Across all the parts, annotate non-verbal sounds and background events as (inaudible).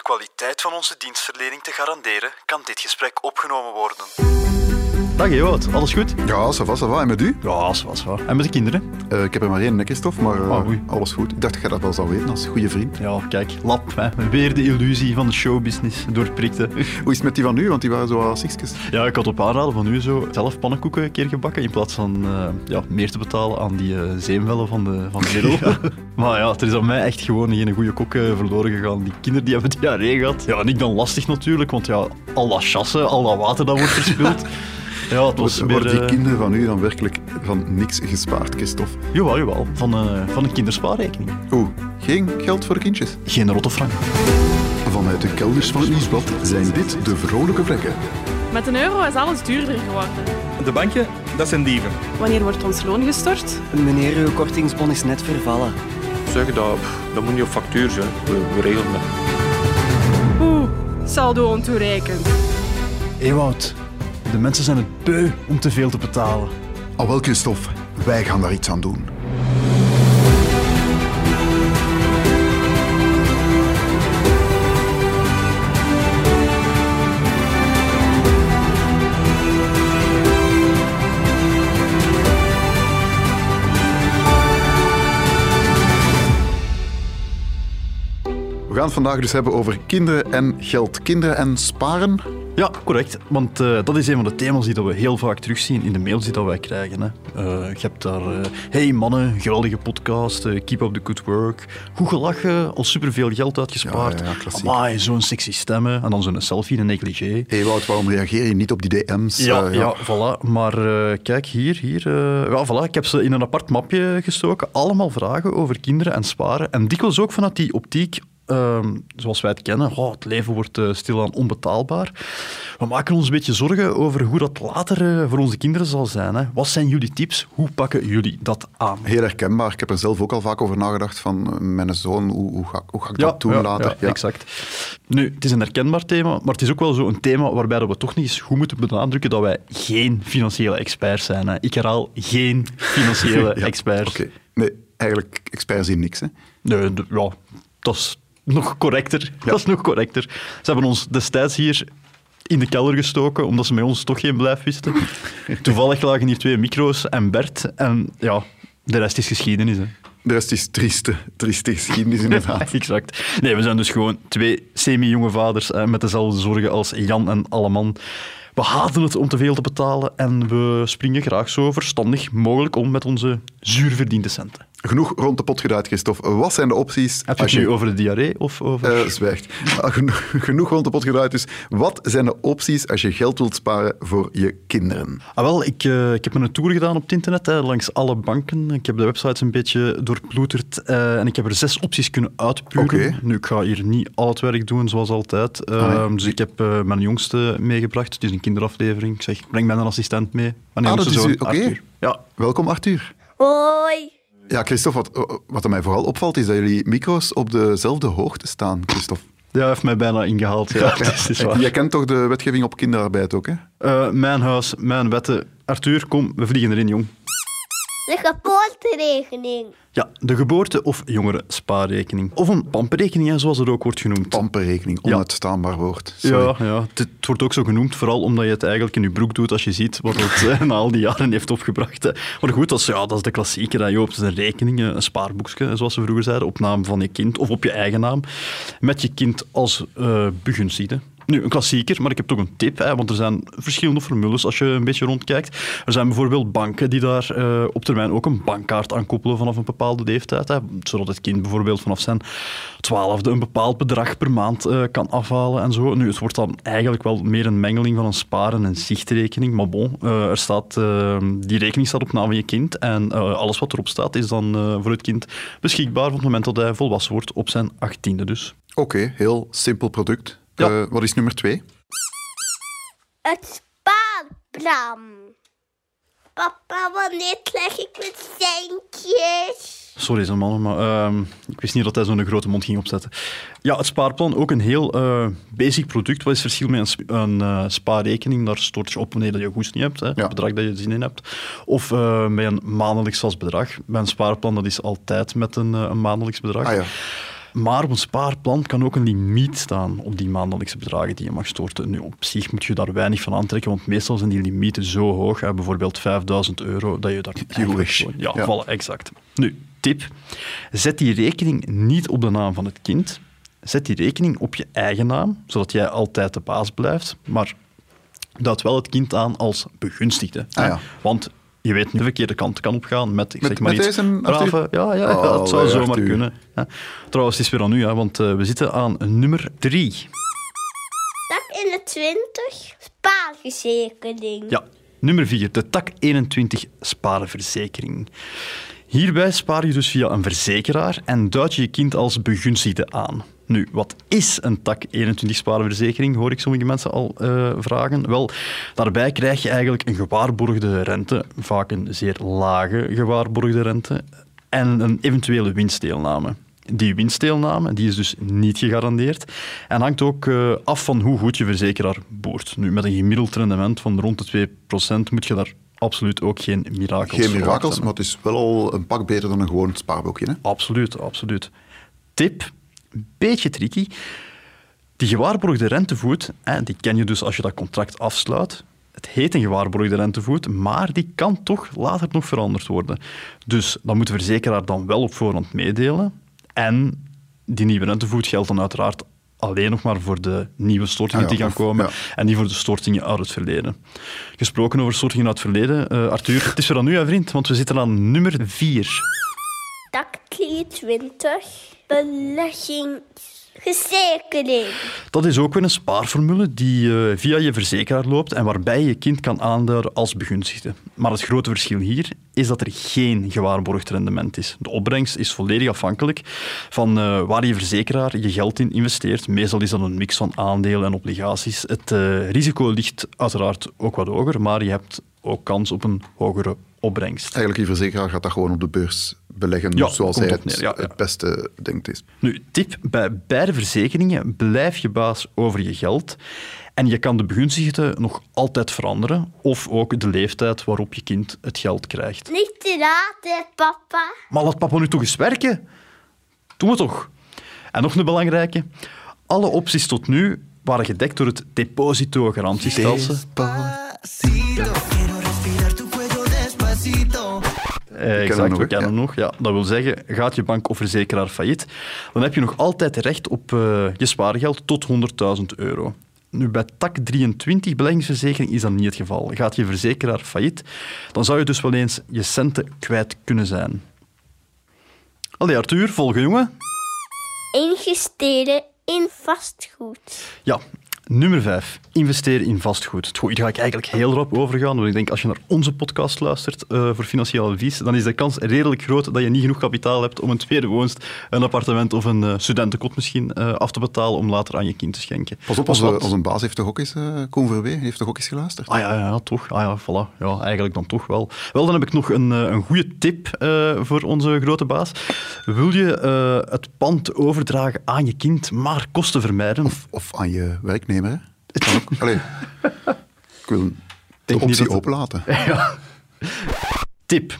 de kwaliteit van onze dienstverlening te garanderen, kan dit gesprek opgenomen worden. Dag Ewout, alles goed? Ja, ça va, ça va. En met u? Ja, zo was wel. En met de kinderen? Eh, ik heb er maar één, Christophe, maar eh, Ah, alles goed. Ik dacht dat jij dat wel zou weten als goede vriend. Ja, kijk, lap. Hè. Weer de illusie van de showbusiness doorprikte. (laughs) Hoe is het met die van u? Want die waren zo ziekjes. Ja, ik had op aanraden van u zo zelf pannenkoeken een keer gebakken in plaats van eh, ja, meer te betalen aan die zeemwellen van de, van de middel. (laughs) (laughs) maar ja, er is aan mij echt gewoon geen goede kok verloren gegaan. Die kinderen die hebben diarree gehad. Ja, en ik dan lastig natuurlijk, want ja, al dat chassen, al dat water dat wordt verspild. Ja, het was Worden weer... die eh, kinderen van u dan werkelijk van niks gespaard, Christophe? Jawel, jawel. Van, eh, van een kinderspaarrekening. Oeh, geen geld voor de kindjes? Geen rotte frank. Vanuit de kelders van het nieuwsblad zijn dit de vrolijke vlekken. Met een euro is alles duurder geworden. De bankje, dat zijn dieven. Wanneer wordt ons loon gestort? Meneer, uw kortingsbon is net vervallen. Zeg, dat, dat moet niet op factuur zijn. We, we regelen dat. Oeh, saldo ontoereikend. Ewout, de mensen zijn het beu om te veel te betalen. Al wel, Christophe, wij gaan daar iets aan doen. We gaan het vandaag dus hebben over kinderen en geld. Kinderen en sparen. Ja, correct. Want eh, dat is een van de thema's die dat we heel vaak terugzien in de mails die dat wij krijgen. Hè. Eh, je hebt daar... eh, hey mannen, geweldige podcast, keep up the good work. Goed gelachen, al superveel geld uitgespaard. Ja, ja, zo'n sexy stemmen. En dan zo'n selfie in een negligé. Hé Wout, waarom reageer je niet op die DM's? Ja, ja. voilà. Maar kijk, hier, hier. ja, voilà. Ik heb ze in een apart mapje gestoken. Allemaal vragen over kinderen en sparen. En dikwijls ook vanuit die optiek, ehm, zoals wij het kennen. Oh, het leven wordt eh, stilaan onbetaalbaar. We maken ons een beetje zorgen over hoe dat later eh, voor onze kinderen zal zijn. Hè. Wat zijn jullie tips? Hoe pakken jullie dat aan? Heel herkenbaar. Ik heb er zelf ook al vaak over nagedacht van eh, mijn zoon, hoe, hoe, ga, hoe ga ik dat doen ja, later? ja, exact. Nu, het is een herkenbaar thema, maar het is ook wel zo een thema waarbij dat we toch niet eens goed moeten benadrukken dat wij geen financiële experts zijn. Hè. Ik herhaal, geen financiële (laughs) experts. Oké. Nee, eigenlijk experts in niks. Hè. Nee, ja, dat is nog correcter. Dat is nog correcter. Ze hebben ons destijds hier in de kelder gestoken, omdat ze met ons toch geen blijf wisten. (laughs) Toevallig lagen hier twee micro's en Bert. En ja, de rest is geschiedenis. Hè. De rest is trieste, trieste geschiedenis inderdaad. (laughs) exact. Nee, we zijn dus gewoon twee semi-jonge vaders hè, met dezelfde zorgen als Jan en Alleman. We haten het om te veel te betalen en we springen graag zo verstandig mogelijk om met onze zuurverdiende centen. Genoeg rond de pot gedraaid, Christophe. Wat zijn de opties Heb je als het nu over de diarree of over... Eh, zwijgt. Ah, Genoeg, (laughs) genoeg rond de pot gedraaid. Dus wat zijn de opties als je geld wilt sparen voor je kinderen? Ah, wel, ik, eh, ik heb een tour gedaan op het internet, hè, langs alle banken. Ik heb de websites een beetje doorploeterd eh, en ik heb er zes opties kunnen uitpuren. Oké. Nu, ik ga hier niet al het werk doen, zoals altijd. Eh, Ah, nee. Dus ik heb eh, mijn jongste meegebracht. Het is een kinderaflevering. Ik zeg, breng mijn assistent mee. Mijn Ah, dat is oké. Arthur. Ja, Welkom, Arthur. Hoi. Ja, Christophe, wat, wat mij vooral opvalt, is dat jullie micro's op dezelfde hoogte staan, Christophe. die heeft mij bijna ingehaald. Ja, is. Jij kent toch de wetgeving op kinderarbeid ook, hè? Eh, mijn huis, mijn wetten. Arthur, kom, we vliegen erin, jong. De geboorterekening. Ja, de geboorte- of jongerenspaarrekening. Of een pamperrekening, zoals het ook wordt genoemd. Pamperrekening, Ja. onuitstaanbaar woord. Sorry. Ja, ja. Het, het wordt ook zo genoemd, vooral omdat je het eigenlijk in je broek doet als je ziet wat het (laughs) eh, na al die jaren heeft opgebracht. hè. Maar goed, dat is, ja, dat is de klassieker. Hè. Je opent een rekening, een spaarboekje, zoals ze vroeger zeiden, op naam van je kind of op je eigen naam, met je kind als eh begunstigde. Nu, een klassieker, maar ik heb toch een tip, hè, want er zijn verschillende formules als je een beetje rondkijkt. Er zijn bijvoorbeeld banken die daar eh, op termijn ook een bankkaart aan koppelen vanaf een bepaalde leeftijd. Hè, zodat het kind bijvoorbeeld vanaf zijn twaalfde een bepaald bedrag per maand eh, kan afhalen en zo. Nu, het wordt dan eigenlijk wel meer een mengeling van een sparen- en zichtrekening. Maar bon, eh, er staat, die rekening staat op naam van je kind en alles wat erop staat is dan voor het kind beschikbaar van het moment dat hij volwassen wordt op zijn achttiende dus. Oké, heel simpel product. Ja. Eh, wat is nummer twee? Het spaarplan. Papa, wanneer krijg ik mijn centjes? Sorry, zijn mannen, maar ehm, ik wist niet dat hij zo'n grote mond ging opzetten. Ja, het spaarplan, ook een heel eh, basic product. Wat is het verschil met een, sp- een eh, spaarrekening? Daar stort je op wanneer je goest niet hebt, hè, het bedrag dat je zin in hebt. Of eh, met een maandelijks vast bedrag. Bij een spaarplan, dat is altijd met een, een maandelijks bedrag. Ah ja. Maar op een spaarplan kan ook een limiet staan op die maandelijkse bedragen die je mag storten. Nu, op zich moet je daar weinig van aantrekken, want meestal zijn die limieten zo hoog, hè, bijvoorbeeld 5000 euro, dat je daar gewoon- Ja, Ja. voilà, exact. Nu, tip. Zet die rekening niet op de naam van het kind. Zet die rekening op je eigen naam, zodat jij altijd de baas blijft. Maar duid wel het kind aan als begunstigde. Ah, ja. Want je weet niet de verkeerde kant kan opgaan met, ik Met- zeg maar met iets, deze, brave... Ja, ja, Oh, het zou wij, zomaar Arthur. kunnen. Trouwens, het is weer aan u, hè, want eh, we zitten aan nummer drie. Tak 21. Spaarverzekering. Ja, nummer 4, de tak 21 sparenverzekering. Hierbij spaar je dus via een verzekeraar en duid je je kind als begunstigde aan. Nu, wat is een tak 21 sparenverzekering, hoor ik sommige mensen al eh, vragen. Wel, daarbij krijg je eigenlijk een gewaarborgde rente, vaak een zeer lage gewaarborgde rente, en een eventuele winstdeelname. Die winstdeelname die is dus niet gegarandeerd en hangt ook eh, af van hoe goed je verzekeraar boert. Nu, met een gemiddeld rendement van rond de 2% moet je daar absoluut ook geen mirakels Geen mirakels, maar het is wel al een pak beter dan een gewoon spaarboekje. Hè? Absoluut, absoluut. Tip, een beetje tricky. Die gewaarborgde rentevoet, hè, die ken je dus als je dat contract afsluit. Het heet een gewaarborgde rentevoet, maar die kan toch later nog veranderd worden. Dus dat moet de verzekeraar dan wel op voorhand meedelen. En die nieuwe rentevoet geldt dan uiteraard alleen nog maar voor de nieuwe stortingen Ah ja, die gaan of- komen ja. en niet voor de stortingen uit het verleden. Gesproken over stortingen uit het verleden, eh, Arthur, het is weer aan u, hè, vriend, want we zitten aan nummer vier. Tak 23. Beleggingsverzekering. Dat is ook weer een spaarformule die eh, via je verzekeraar loopt en waarbij je je kind kan aanduiden als begunstigde. Maar het grote verschil hier is dat er geen gewaarborgd rendement is. De opbrengst is volledig afhankelijk van eh, waar je verzekeraar je geld in investeert. Meestal is dat een mix van aandelen en obligaties. Het eh, risico ligt uiteraard ook wat hoger, maar je hebt ook kans op een hogere opbrengst. Eigenlijk, je verzekeraar gaat dat gewoon op de beurs beleggen Ja, zoals hij het, neer, ja, ja. het beste denkt is. Nu, tip, bij beide verzekeringen blijf je baas over je geld en je kan de begunstigde nog altijd veranderen of ook de leeftijd waarop je kind het geld krijgt. Niet te laat, hè, papa. Maar laat papa nu toch eens werken. Doe het toch. En nog een belangrijke. Alle opties tot nu waren gedekt door het depositogarantiestelsel. Eh, exact, nog, we kennen hem nog. Ja, dat wil zeggen, gaat je bank of verzekeraar failliet, dan heb je nog altijd recht op eh, je spaargeld tot 100.000 euro. Nu, bij tak 23 beleggingsverzekering is dat niet het geval. Gaat je verzekeraar failliet, dan zou je dus wel eens je centen kwijt kunnen zijn. Allee, Arthur, volgen jongen. Investeren in vastgoed. Ja, nummer 5. Investeren in vastgoed. Goed, hier ga ik eigenlijk heel rap overgaan. Want ik denk, als je naar onze podcast luistert eh, voor financieel advies, dan is de kans redelijk groot dat je niet genoeg kapitaal hebt om een tweede woonst, een appartement of een eh, studentenkot misschien eh, af te betalen om later aan je kind te schenken. Pas op, onze, wat- onze baas heeft toch ook eens, eh Koen Verwee, heeft toch ook eens geluisterd? Ah ja, ja, toch. Ah ja, voilà. Ja, eigenlijk dan toch wel. Wel, dan heb ik nog een, een goede tip voor onze grote baas. Wil je het pand overdragen aan je kind, maar kosten vermijden? Of, of aan je werknemer, hè? Het kan ook. (laughs) Allee, ik wil de optie dat- openlaten. (laughs) Tip.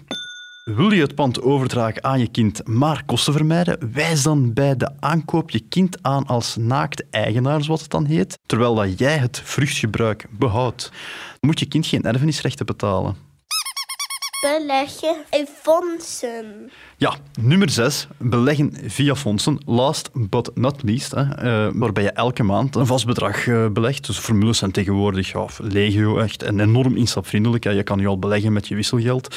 Wil je het pand overdragen aan je kind, maar kosten vermijden? Wijs dan bij de aankoop je kind aan als naakt eigenaar, zoals het dan heet, terwijl dat jij het vruchtgebruik behoudt. Dan moet je kind geen erfenisrechten betalen. Beleggen in fondsen. Ja, nummer 6. Beleggen via fondsen. Last but not least. Hè, eh, waarbij je elke maand een vast bedrag eh, belegt. Dus formules zijn tegenwoordig ja, legio echt en enorm instapvriendelijk. hè. Je kan nu al beleggen met je wisselgeld.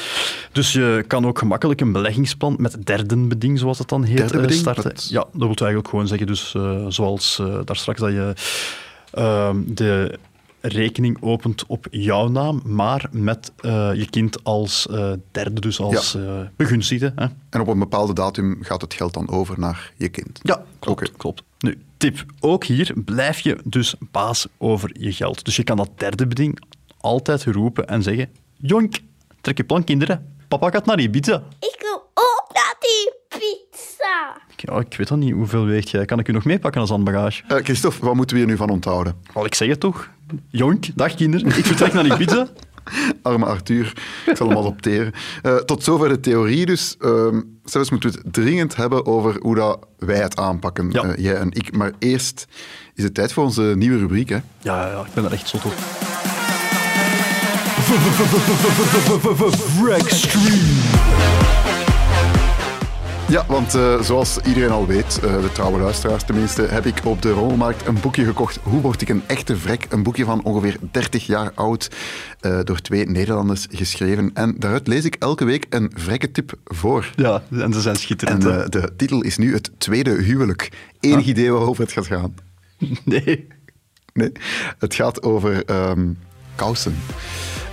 Dus je kan ook gemakkelijk een beleggingsplan met derdenbeding, zoals het dan heet, eh, beding? starten. Ja, dat wil eigenlijk gewoon zeggen, dus, eh, zoals eh, daar straks dat je ehm, de rekening opent op jouw naam, maar met eh, je kind als eh, derde, dus als eh begunstigde. Hè. En op een bepaalde datum gaat het geld dan over naar je kind. Ja, klopt. Oké. klopt. Nu, tip. Ook hier blijf je dus baas over je geld. Dus je kan dat derde beding altijd roepen en zeggen... Jonk, trek je plan, kinderen. Papa gaat naar Ibiza. Ik wil ook naar die Ja, ik weet dat niet. Hoeveel weegt jij? Kan ik u nog meepakken als handbagage? Eh, Christophe, wat moeten we hier nu van onthouden? Wel, ik zeg het toch. Jonk, dag kinderen. Ik vertrek naar Ibiza. (laughs) Arme Arthur, ik zal hem adopteren. Eh, tot zover de theorie dus. Ehm zelfs moeten we het dringend hebben over hoe dat wij het aanpakken, Ja. eh, jij en ik. Maar eerst is het tijd voor onze nieuwe rubriek. Hè? Ja, ja, ik ben er echt zot op. Ja, want eh, zoals iedereen al weet, eh, de trouwe luisteraars tenminste, heb ik op de rommelmarkt een boekje gekocht. Hoe word ik een echte vrek? Een boekje van ongeveer 30 jaar oud, eh, door twee Nederlanders geschreven. En daaruit lees ik elke week een vrekke tip voor. Ja, en ze zijn schitterend. En de titel is nu Het Tweede Huwelijk. Enig idee waarover het gaat gaan? (laughs) Nee. Nee, het gaat over ehm, kousen.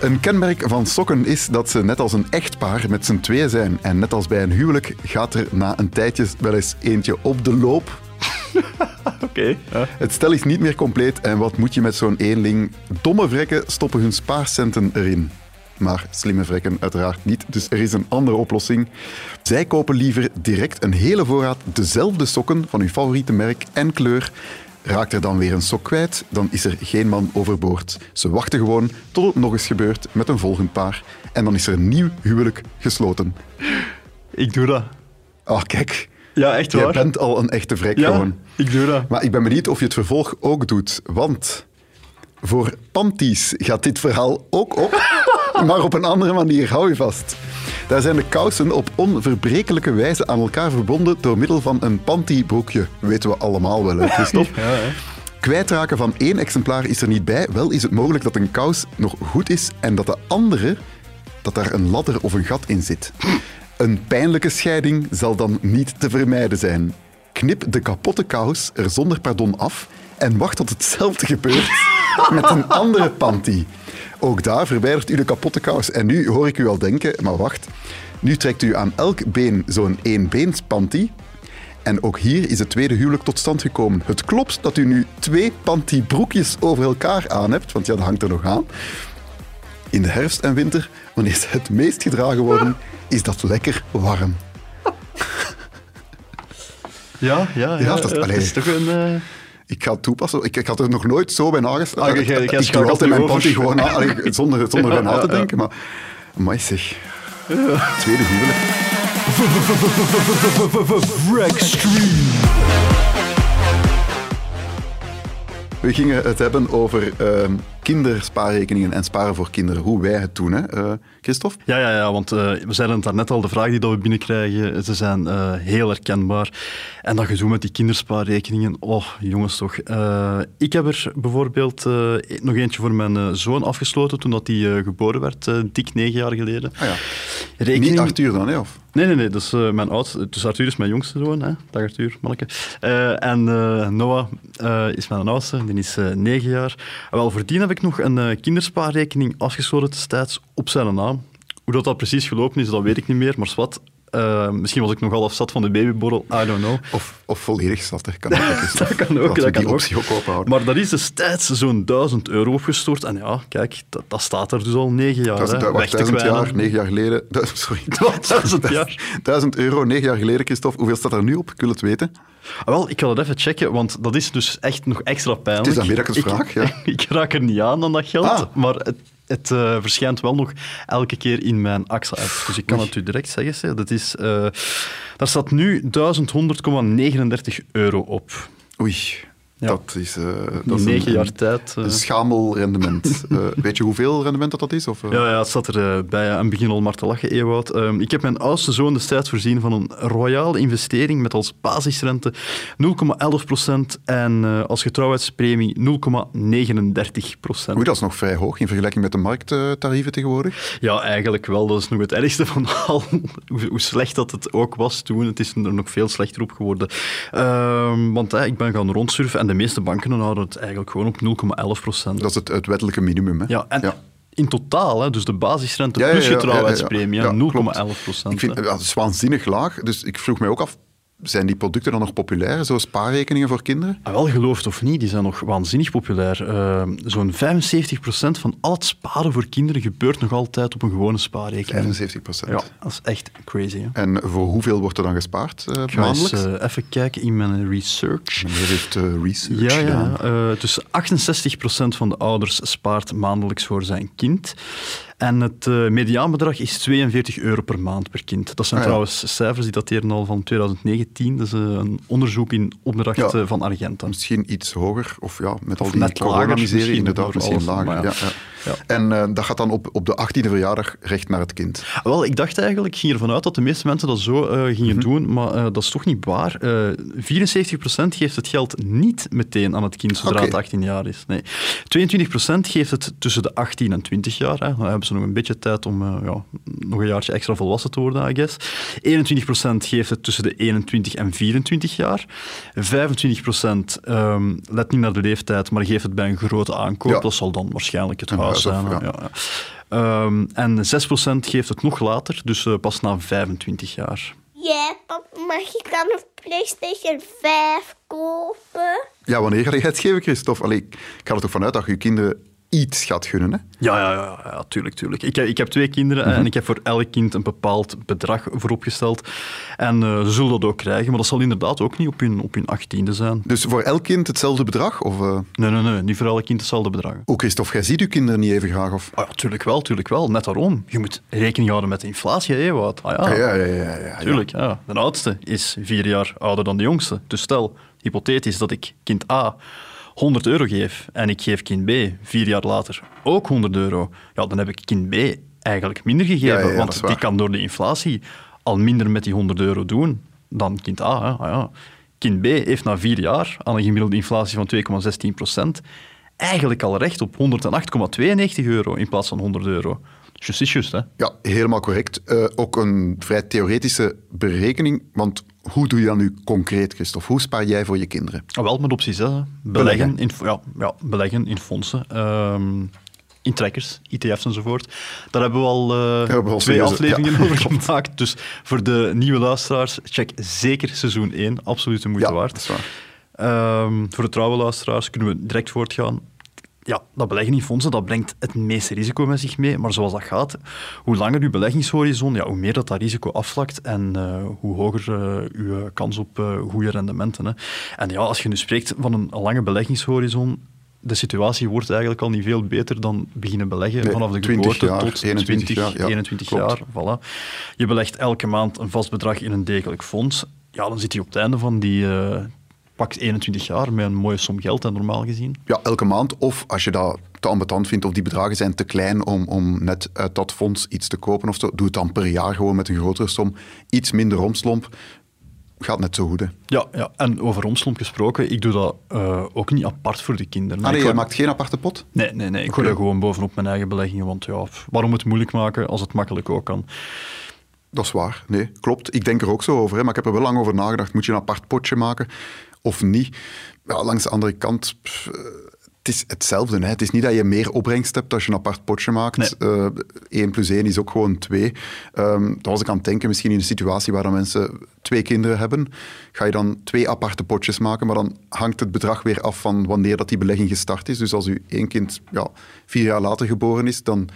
Een kenmerk van sokken is dat ze net als een echtpaar met z'n tweeën zijn. En net als bij een huwelijk gaat er na een tijdje wel eens eentje op de loop. (laughs) Oké. ja. Het stel is niet meer compleet en wat moet je met zo'n eenling? Domme vrekken stoppen hun spaarcenten erin. Maar slimme vrekken uiteraard niet, dus er is een andere oplossing. Zij kopen liever direct een hele voorraad dezelfde sokken van hun favoriete merk en kleur. Raakt er dan weer een sok kwijt, dan is er geen man overboord. Ze wachten gewoon tot het nog eens gebeurt met een volgend paar. En dan is er een nieuw huwelijk gesloten. Ik doe dat. Ah, kijk. Ja, echt waar. bent al een echte vrek ja, gewoon. ik doe dat. Maar ik ben benieuwd of je het vervolg ook doet. Want voor panties gaat dit verhaal ook op, (laughs) (laughs) maar op een andere manier. Hou je vast. Daar zijn de kousen op onverbrekelijke wijze aan elkaar verbonden door middel van een pantybroekje. Weten we allemaal wel, hè, Christophe? (laughs) Ja, hè. Kwijtraken van één exemplaar is er niet bij. Wel is het mogelijk dat een kous nog goed is en dat de andere, dat daar een ladder of een gat in zit. Een pijnlijke scheiding zal dan niet te vermijden zijn. Knip de kapotte kous er zonder pardon af en wacht tot hetzelfde gebeurt (laughs) met een andere panty. Ook daar verwijdert u de kapotte kous. En nu hoor ik u al denken, maar wacht. Nu trekt u aan elk been zo'n éénbeenspanty en ook hier is het tweede huwelijk tot stand gekomen. Het klopt dat u nu twee pantybroekjes over elkaar aan hebt, want ja, dat hangt er nog aan. In de herfst en winter, wanneer ze het meest gedragen worden, is dat lekker warm. Ja, ja, ja. Ja, dat is- eh, is toch een... eh, Ik ga het toepassen. Ik, ik had er nog nooit zo bij nagestaan. Ah, ik doe altijd mijn over. panty gewoon aan, allee, zonder, zonder Ja, na te ja, (laughs) ja. denken. Maar, maar zeg, tweede huwelijk. We gingen het hebben over ehm, kinderspaarrekeningen en sparen voor kinderen. Hoe wij het doen, hè, eh, Christophe? Ja, ja, ja, want eh, we zeiden het daarnet al, de vragen die dat we binnenkrijgen, ze zijn eh, heel herkenbaar. En dat gedoe met die kinderspaarrekeningen, oh jongens toch. Ik heb er bijvoorbeeld nog eentje voor mijn zoon afgesloten toen dat hij geboren werd, dik negen jaar geleden. Ah, ja. Rekening... Niet Arthur dan, hè? Of? Nee, nee, nee, dat is mijn oudste. Dus Arthur is mijn jongste zoon. Hè? Dag Arthur, manneke. En Noah is mijn oudste, die is negen jaar. En wel, voordien heb ik nog een eh, kinderspaarrekening afgesloten destijds op zijn naam. Hoe dat, dat precies gelopen is, dat weet ik niet meer, maar zwart. Eh, misschien was ik nog half zat van de babyborrel, I don't know. Of, of volledig zat, hè. Kan ook. (laughs) Dat kan ook, dat kan ook. optie ook openhouden. Maar dat is destijds zo'n duizend euro opgestort. En ja, kijk, dat, dat staat er dus al negen jaar. Duizend, hè, wacht, duizend jaar, negen jaar geleden. (laughs) Du- sorry. (laughs) Wat, duizend jaar? Duizend euro, negen jaar geleden, Christophe. Hoeveel staat er nu op? Ik wil het weten. Ah, Wel, ik ga dat even checken, want dat is dus echt nog extra pijnlijk. Het is een middagvraag, ja. Ik, raak er niet aan aan dat geld, Ah. maar het, het eh, verschijnt wel nog elke keer in mijn AXA-app. Dus ik kan Oei. het u direct zeggen. zeg. Dat is, eh, daar staat nu 1100,39 euro op. Oei, Ja. dat is, eh, In dat is negen een, jaar tijd. eh. een schamel rendement. (laughs) Eh, weet je hoeveel rendement dat, dat is? Of, eh? Ja, ja, het staat er bij. En begin al maar te lachen, Ewout. Ehm, ik heb mijn oudste zoon destijds voorzien van een royale investering met als basisrente 0,11% en eh, als getrouwheidspremie 0,39%. Oei, dat is nog vrij hoog in vergelijking met de markttarieven tegenwoordig. Ja, eigenlijk wel. Dat is nog het ergste van (laughs) al. Hoe, hoe slecht dat het ook was toen. Het is er nog veel slechter op geworden. Ehm, want ik ben gaan rondsurfen en de meeste banken houden het eigenlijk gewoon op 0,11%. Dat is het, het wettelijke minimum. Hè? Ja, en in totaal, hè, dus de basisrente Ja, ja, plus ja, ja, getrouwheidspremie, ja, ja. Ja, 0,11% Ik vind ja, dat is waanzinnig laag. Dus ik vroeg mij ook af, zijn die producten dan nog populair? Zo spaarrekeningen voor kinderen? Ah, wel, geloof het of niet, die zijn nog waanzinnig populair. Eh, Zo'n 75% van al het sparen voor kinderen gebeurt nog altijd op een gewone spaarrekening. 75 procent. Ja, dat is echt crazy. Hè? En voor hoeveel wordt er dan gespaard Ik eens eh, even kijken in mijn research. Meneer heeft research Ja, ja. tussen 68% van de ouders spaart maandelijks voor zijn kind. En het eh, mediaanbedrag is 42 euro per maand per kind. Dat zijn Ah, ja. trouwens cijfers die dateren al van 2019. Dat is eh, een onderzoek in opdracht Ja. van Argenta. Misschien iets hoger, of ja, met al die net lager coronamiserie misschien, inderdaad, misschien lager. Ja. Ja. En eh, dat gaat dan op, op de 18e verjaardag recht naar het kind. Wel, ik dacht eigenlijk, ik ging ervan uit dat de meeste mensen dat zo eh, gingen Mhm. doen, maar eh, dat is toch niet waar. Eh 74% geeft het geld niet meteen aan het kind zodra het 18 jaar is. Nee. 22% geeft het tussen de 18 en 20 jaar. Hè. Dan hebben ze nog een beetje tijd om ja, nog een jaartje extra volwassen te worden, I guess. 21% geeft het tussen de 21 en 24 jaar. 25% ehm, let niet naar de leeftijd, maar geeft het bij een grote aankoop. Ja. Dat zal dan waarschijnlijk het Een of- ja. Ja, ja. Ehm, en 6% geeft het nog later, dus eh, pas na 25 jaar. Ja, papa, mag ik dan een PlayStation 5 kopen? Ja, wanneer ga je het geven, Christophe? Allee, ik ga er toch vanuit dat je je kinderen iets gaat gunnen, hè? Ja, ja, ja, ja tuurlijk, tuurlijk. Ik, heb- ik heb twee kinderen Mhm. en ik heb voor elk kind een bepaald bedrag vooropgesteld. En eh, ze zullen dat ook krijgen, maar dat zal inderdaad ook niet op hun, op hun achttiende zijn. Dus voor elk kind hetzelfde bedrag? Of, eh Nee, nee, nee, niet voor elk kind hetzelfde bedrag. Oh, Christophe, jij ziet je kinderen niet even graag? Of... Ah, ja, tuurlijk wel, tuurlijk wel. Net daarom. Je moet rekening houden met de inflatie, hè, wat? Ah, ja. Ja, ja, ja. ja, ja. Tuurlijk, ja. De oudste is vier jaar ouder dan de jongste. Dus stel, hypothetisch, dat ik kind A 100 euro geef en ik geef kind B vier jaar later ook 100 euro, ja, dan heb ik kind B eigenlijk minder gegeven, Ja, ja, want die kan door de inflatie al minder met die 100 euro doen dan kind A. Hè. Ah, ja. Kind B heeft na vier jaar aan een gemiddelde inflatie van 2,16 procent eigenlijk al recht op 108,92 euro in plaats van 100 euro. Just is just, hè. Ja, helemaal correct. Eh, ook een vrij theoretische berekening, want hoe doe je dat nu concreet, Christophe? Hoe spaar jij voor je kinderen? Ah, Wel met opties, hè. Beleggen, Beleggen. in, ja, ja, beleggen in fondsen, ehm, in trekkers, ETF's enzovoort. Daar hebben we al eh, hebben we al twee serieus, afleveringen ja, over (laughs) gemaakt. Dus voor de nieuwe luisteraars, check zeker seizoen 1. Absoluut de moeite waard. dat is waar. Ehm, voor de trouwe luisteraars kunnen we direct voortgaan. Ja, dat beleggen in fondsen dat brengt het meeste risico met zich mee. Maar zoals dat gaat, hoe langer uw beleggingshorizon, ja, hoe meer dat, dat risico afvlakt en eh, hoe hoger eh, uw kans op eh, goede rendementen. Hè. En ja, als je nu spreekt van een, lange beleggingshorizon, de situatie wordt eigenlijk al niet veel beter dan beginnen beleggen Nee, vanaf de 20 geboorte jaar, tot 21 20, jaar, ja, 21 klopt. jaar. Voilà. Je belegt elke maand een vast bedrag in een degelijk fonds. Ja, dan zit je op het einde van die pak 21 jaar met een mooie som geld, en normaal gezien. Ja, elke maand. Of als je dat te ambetant vindt of die bedragen zijn te klein om, om net uit dat fonds iets te kopen of zo, doe het dan per jaar gewoon met een grotere som. Iets minder romslomp. Gaat net zo goed, hè? Ja, ja, en over omslomp gesproken, ik doe dat eh, ook niet apart voor de kinderen. Ah, nee, gooi- maakt geen aparte pot? Nee, nee, nee. Ik gooi dat gewoon bovenop mijn eigen beleggingen, want ja, waarom het moeilijk maken als het makkelijk ook kan? Dat is waar. Nee, klopt. Ik denk er ook zo over. Hè. Maar ik heb er wel lang over nagedacht. Moet je een apart potje maken of niet? Ja, langs de andere kant, pff, eh, het is hetzelfde. Hè. Het is niet dat je meer opbrengst hebt als je een apart potje maakt. Eh 1 plus 1 is ook gewoon 2. Ehm daar was ik aan het denken, misschien in een situatie waar dan mensen twee kinderen hebben, ga je dan twee aparte potjes maken, maar dan hangt het bedrag weer af van wanneer dat die belegging gestart is. Dus als u één kind ja, vier jaar later geboren is, dan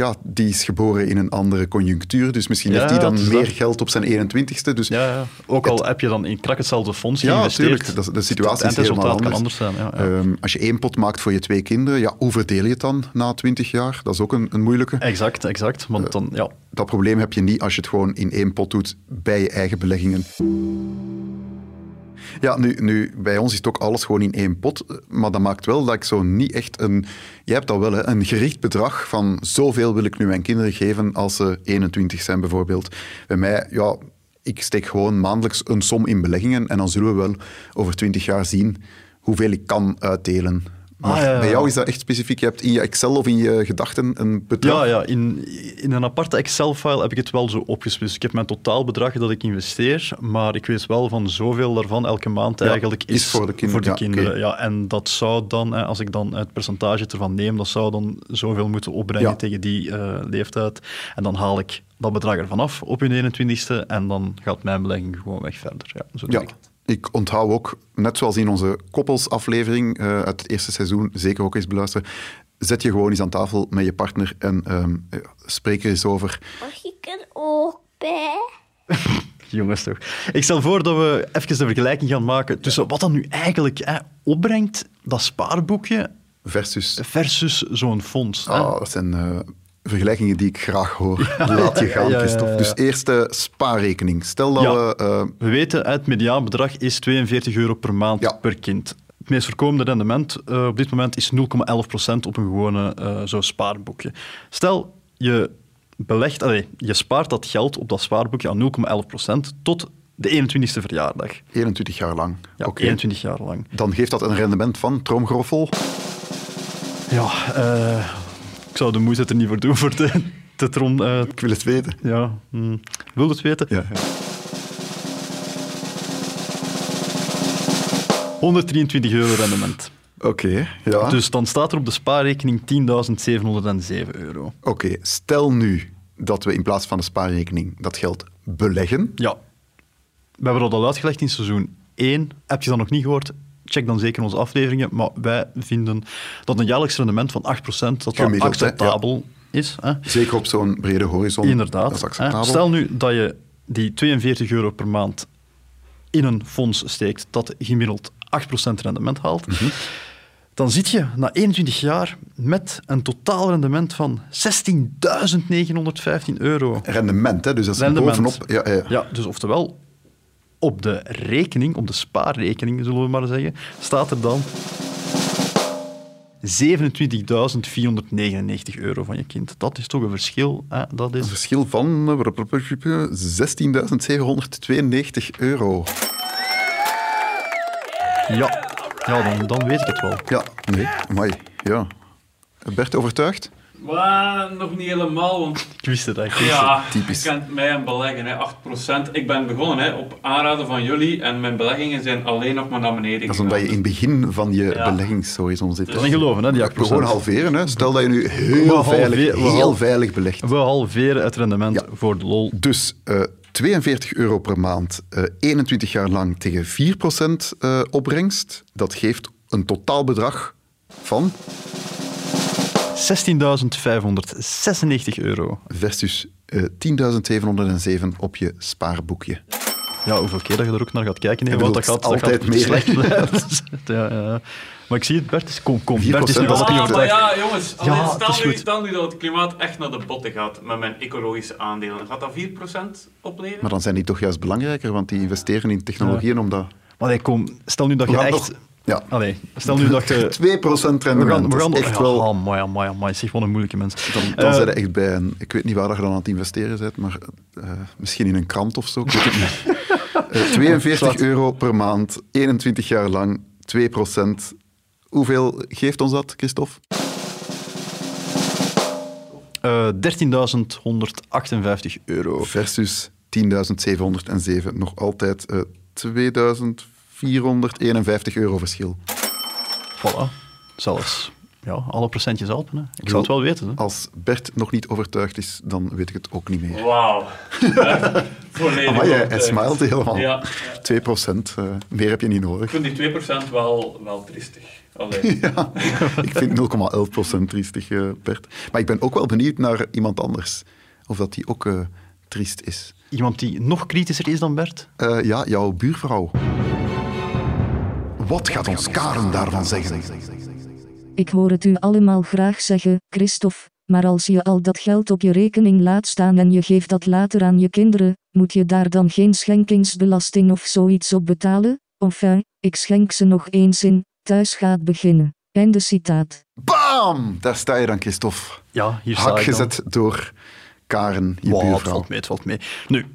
ja, die is geboren in een andere conjunctuur. Dus misschien Ja, heeft die dan meer dat. geld op zijn 21ste. Dus Ja, ja. Ook al heb je dan in krak hetzelfde fonds ja, geïnvesteerd. natuurlijk. Dat is- De situatie het is helemaal anders. kan anders zijn. Ja, ja. Ehm, als je één pot maakt voor je twee kinderen, ja, hoe verdeel je het dan na 20 jaar? Dat is ook een, een moeilijke. Exact, exact. Want dan, ja, Dat probleem heb je niet als je het gewoon in één pot doet bij je eigen beleggingen. Ja, nu, nu, bij ons is het ook alles gewoon in één pot. Maar dat maakt wel dat ik zo niet echt een... Jij hebt dat wel, hè, een gericht bedrag van zoveel wil ik nu mijn kinderen geven als ze 21 zijn bijvoorbeeld. Bij mij, ja, ik steek gewoon maandelijks een som in beleggingen en dan zullen we wel over 20 jaar zien hoeveel ik kan uitdelen. Maar Ah, ja, bij jou is dat echt specifiek. Je hebt in je Excel of in je gedachten een bedrag. Ja, ja in, in een aparte Excel-file heb ik het wel zo opgesplitst. Ik heb mijn totaalbedrag dat ik investeer, maar ik weet wel van zoveel daarvan elke maand Ja, eigenlijk is voor de kinderen, ja, kinderen. oké. Ja, en dat zou dan, als ik dan het percentage ervan neem, dat zou dan zoveel moeten opbrengen tegen die eh, leeftijd. En dan haal ik dat bedrag ervan af op hun 21ste en dan gaat mijn belegging gewoon weg verder. Ja, zo doe Ja, ik het. Ik onthoud ook, net zoals in onze koppelsaflevering eh, uit het eerste seizoen, zeker ook eens beluisteren, zet je gewoon eens aan tafel met je partner en ehm, ja, spreek er eens over. Mag ik er ook bij? (laughs) Jongens toch. Ik stel voor dat we even de vergelijking gaan maken tussen wat dan nu eigenlijk hè, opbrengt, dat spaarboekje, Versus, versus zo'n fonds. hè. ah, dat zijn eh, vergelijkingen die ik graag hoor. Laat je gaan, Ja. Dus eerste spaarrekening. Stel dat we... eh, We weten, het mediaanbedrag is 42 euro per maand per kind. Het meest voorkomende rendement eh, op dit moment is 0,11% op een gewone eh, zo'n spaarboekje. Stel, je belegt, allee, je spaart dat geld op dat spaarboekje aan 0,11% tot de 21ste verjaardag. 21 jaar lang. Ja, Oké. 21 jaar lang. Dan geeft dat een rendement van, tromgroffel, Ja, ik zou de moeite er niet voor doen voor de, de trom. eh, ik wil het weten. ja, hm. wil het weten? Ja, ja. 123 euro rendement. Oké, ja. Dus dan staat er op de spaarrekening 10.707 euro. Oké, stel nu dat we in plaats van de spaarrekening dat geld beleggen. Ja. We hebben dat al uitgelegd in seizoen 1. Heb je dat nog niet gehoord? Check dan zeker onze afleveringen. Maar wij vinden dat een jaarlijks rendement van 8% dat dat Gemiddeld, hè? acceptabel is. Hè? Zeker op zo'n brede horizon. Inderdaad. Dat is acceptabel. Stel nu dat je die 42 euro per maand in een fonds steekt dat gemiddeld 8% rendement haalt. Mhm. Dan zit je na 21 jaar met een totaal rendement van 16.915 euro. Rendement, hè? dus dat is Rendement. bovenop. Ja, ja. Ja, dus oftewel, op de rekening, op de spaarrekening zullen we maar zeggen, staat er dan 27.499 euro van je kind. Dat is toch een verschil. Hè? Dat Een is... verschil van eh, 16.792 euro. Ja, ja dan, dan weet ik het wel. Ja, nee, amai. Ja. Bert, overtuigd? Maar nog niet helemaal, want Ik wist het eigenlijk. ja, typisch. je kent mij en beleggen, hè, 8%. Ik ben begonnen hè, op aanraden van jullie en mijn beleggingen zijn alleen nog maar naar beneden Dat is omdat je in het begin van je Ja. beleggingshorizon zit. Dat is niet geloven, hè, die 8%. Gewoon halveren. Hè. Stel dat je nu We heel veilig, heel veilig belegt. We halveren het rendement Ja. voor de lol. Dus eh, 42 euro per maand, eh, 21 jaar lang tegen 4% eh, opbrengst. Dat geeft een totaalbedrag van 16.596 euro. versus eh 10.707 op je spaarboekje. Ja, hoeveel keer dat je er ook naar gaat kijken, nee, want dat gaat, het dat gaat altijd meer, slecht. (laughs) ja, ja. Maar ik zie het, Bert. Is, kom, kom. 4% Bert is nu maar overtuigd. ja, jongens, Ja, is stel, nu, goed. stel nu dat het klimaat echt naar de botten gaat met mijn ecologische aandelen. Gaat dat 4% opleveren? Maar dan zijn die toch juist belangrijker, want die investeren in technologieën om dat... Maar nee, kom, stel nu dat je echt... nog- ja. Allee, stel nu dat je... (laughs) 2% rendement, we echt wel, wel... Amai, amai, amai, zeg, wat een moeilijke mens. Dan, dan uh, zijn echt bij een... Ik weet niet waar je dan aan het investeren bent, maar eh, misschien in een krant of zo, ik weet het niet. (laughs) Eh, 42 euro per maand, 21 jaar lang, 2%. Hoeveel geeft ons dat, Christophe? 13.158 euro. Versus 10.707. Nog altijd uh, 2000. 451 euro verschil. Voilà. Zelfs ja, alle procentjes helpen. Ik, zal zou het wel weten. Hè. Als Bert nog niet overtuigd is, dan weet ik het ook niet meer. Wauw. (laughs) maar hij smilt helemaal. Ja. 2%, eh, meer heb je niet nodig. Ik vind die 2% wel, wel triestig. (laughs) ja, ik vind 0,11% triestig, eh, Bert. Maar ik ben ook wel benieuwd naar iemand anders. Of dat die ook eh, triest is. Iemand die nog kritischer is dan Bert? ja, jouw buurvrouw. Wat gaat ons Karen daarvan zeggen? Ik hoor het u allemaal graag zeggen, Christophe, maar als je al dat geld op je rekening laat staan en je geeft dat later aan je kinderen, moet je daar dan geen schenkingsbelasting of zoiets op betalen? Enfin, ik schenk ze nog eens in, thuis gaat beginnen. Einde citaat. Bam! Daar sta je dan, Christophe. Ja, hier sta Hak ik dan. gezet door Karen, je Wow, het buurvrouw. valt mee, het valt mee. Nu,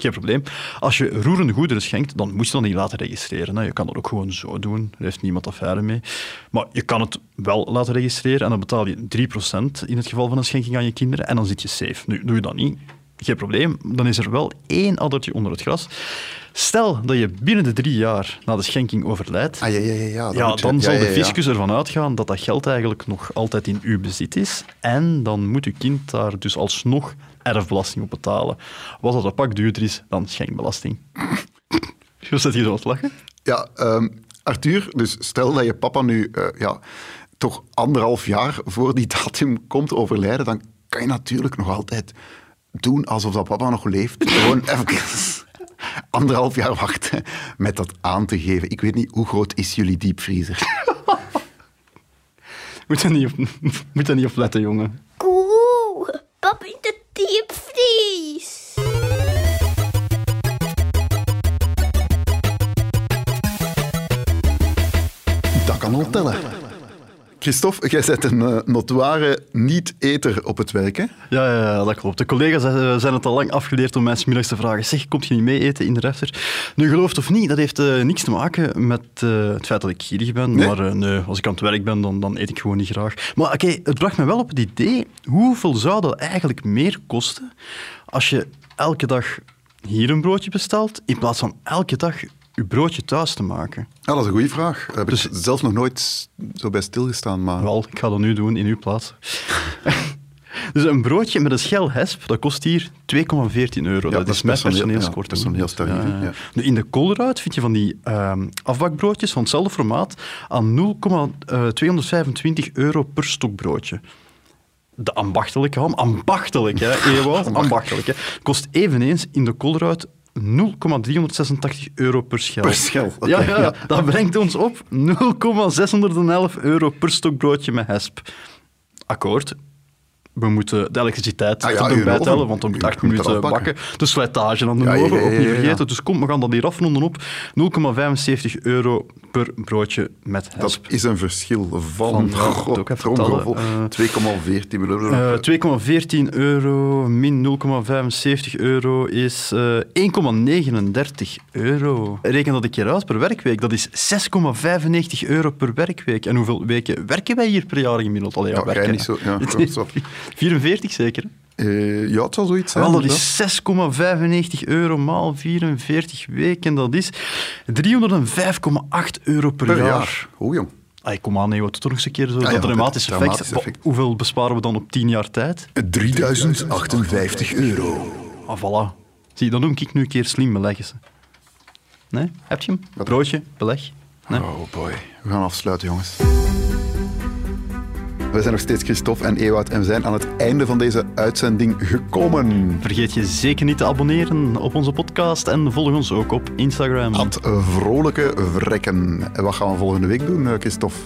Geen probleem. Als je roerende goederen schenkt, dan moet je dat niet laten registreren. Hè. Je kan dat ook gewoon zo doen. Er heeft niemand affaire mee. Maar je kan het wel laten registreren en dan betaal je 3% in het geval van een schenking aan je kinderen en dan zit je safe. Nu, doe je dat niet, geen probleem. Dan is er wel één addertje onder het gras. Stel dat je binnen de drie jaar na de schenking overlijdt, Ah, ja, ja, ja. ja, dan je- ja, zal ja, de fiscus ervan uitgaan dat dat geld eigenlijk nog altijd in uw bezit is. En dan moet uw kind daar dus alsnog erfbelasting op betalen. Wat dat een pak duurder is dan schenkbelasting. Je zit hier zo aan het lachen? Ja, ehm, Arthur, dus stel dat je papa nu eh, ja, toch anderhalf jaar voor die datum komt overlijden, dan kan je natuurlijk nog altijd doen alsof dat papa nog leeft. Gewoon even (laughs) anderhalf jaar wachten met dat aan te geven. Ik weet niet, hoe groot is jullie diepvriezer? (laughs) Moet er niet op, (laughs) moet er niet op letten, jongen. Koe, pap in de diepvries. Dat kan al tellen. Christophe, jij bent een eh, notoire niet-eter op het werk, hè? Ja, ja, ja, dat klopt. De collega's eh, zijn het al lang afgeleerd om mij 's middags te vragen zeg, komt je niet mee eten in de refter? Nu, gelooft of niet, dat heeft eh, niks te maken met het feit dat ik gierig ben. Nee? Maar nee, als ik aan het werk ben, dan, dan eet ik gewoon niet graag. Maar oké, het bracht me wel op het idee, hoeveel zou dat eigenlijk meer kosten als je elke dag hier een broodje bestelt, in plaats van elke dag je broodje thuis te maken? Ja, dat is een goede vraag. Daar heb Dus- ik zelf nog nooit zo bij stilgestaan, maar... Wel, ik ga dat nu doen in uw plaats. (laughs) dus een broodje met een schel hesp, dat kost hier 2,14 euro. dat, dat is mijn personeel- ja, personeelskorting. personeelstarief, hè, ja. Nu, in de koolruit vind je van die ehm, afbakbroodjes van hetzelfde formaat aan 0,225 euro per stuk broodje. De ambachtelijke ham, ambachtelijk hè, Ewout, ambachtelijk hè, kost eveneens in de koolruit 0,386 euro per schel. Per schel, oké, ja, ja, ja. dat brengt ons op 0,611 euro per stuk broodje met hesp. Akkoord. We moeten de elektriciteit Ah ja, er nog uw bij oven. tellen, want dan moet Je 8 moet eraf minuten bakken. De slijtage aan de Ja, oven, ook niet vergeten. Dus kom, we gaan dat hier afronden op 0,75 euro per broodje met Dat hesp. is een verschil van, Van, ik even tromgeroffel, tellen, 2,14 miljoen. Eh, 2,14 euro min 0,75 euro is eh 1,39 euro. Reken dat een keer uit per werkweek. Dat is 6,95 euro per werkweek. En hoeveel weken werken wij hier per jaar gemiddeld? Allee, ja, werken, niet zo- ja. (laughs) (laughs) 44 zeker? Eh, ja, het zal zoiets zijn. Wel, dat is 6,95 euro maal 44 weken. Dat is 305,8 euro per, per jaar. jaar. Hoe jong? Ay, kom aan, nee, wat toch eens een keer zo, Ah, ja, dat dat dramatische effect. Hoeveel besparen we dan op 10 jaar tijd? 3058 euro. Ah, voilà. Zie, dan doe ik nu een keer slim beleggen. Nee? Heb je hem? Broodje, beleg. Nee? Oh boy. We gaan afsluiten, jongens. We zijn nog steeds Christophe en Ewout en we zijn aan het einde van deze uitzending gekomen. Vergeet je zeker niet te abonneren op onze podcast en volg ons ook op Instagram. Ad vrolijke vrekken. En wat gaan we volgende week doen, eh, Christophe?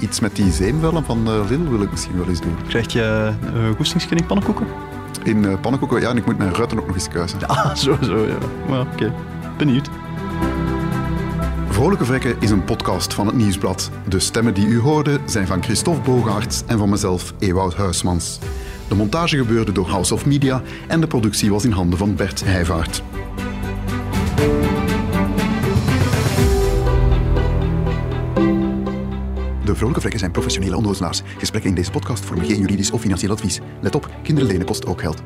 Iets met die zeemwellen van eh, Lil wil ik misschien wel eens doen. Krijg je uh, goestingskunning pannenkoeken? In pannenkoeken, ja, en ik moet mijn ruiten ook nog eens kuisen. Ah, (laughs) zo, zo, ja. Oké. Benieuwd. Vrolijke Vrekken is een podcast van het Nieuwsblad. De stemmen die u hoorde zijn van Christophe Bogaerts en van mezelf, Ewout Huismans. De montage gebeurde door House of Media en de productie was in handen van Bert Heijvaart. De Vrolijke Vrekken zijn professionele onnozelaars. Gesprekken in deze podcast vormen geen juridisch of financieel advies. Let op, kinderen lenen kost ook geld.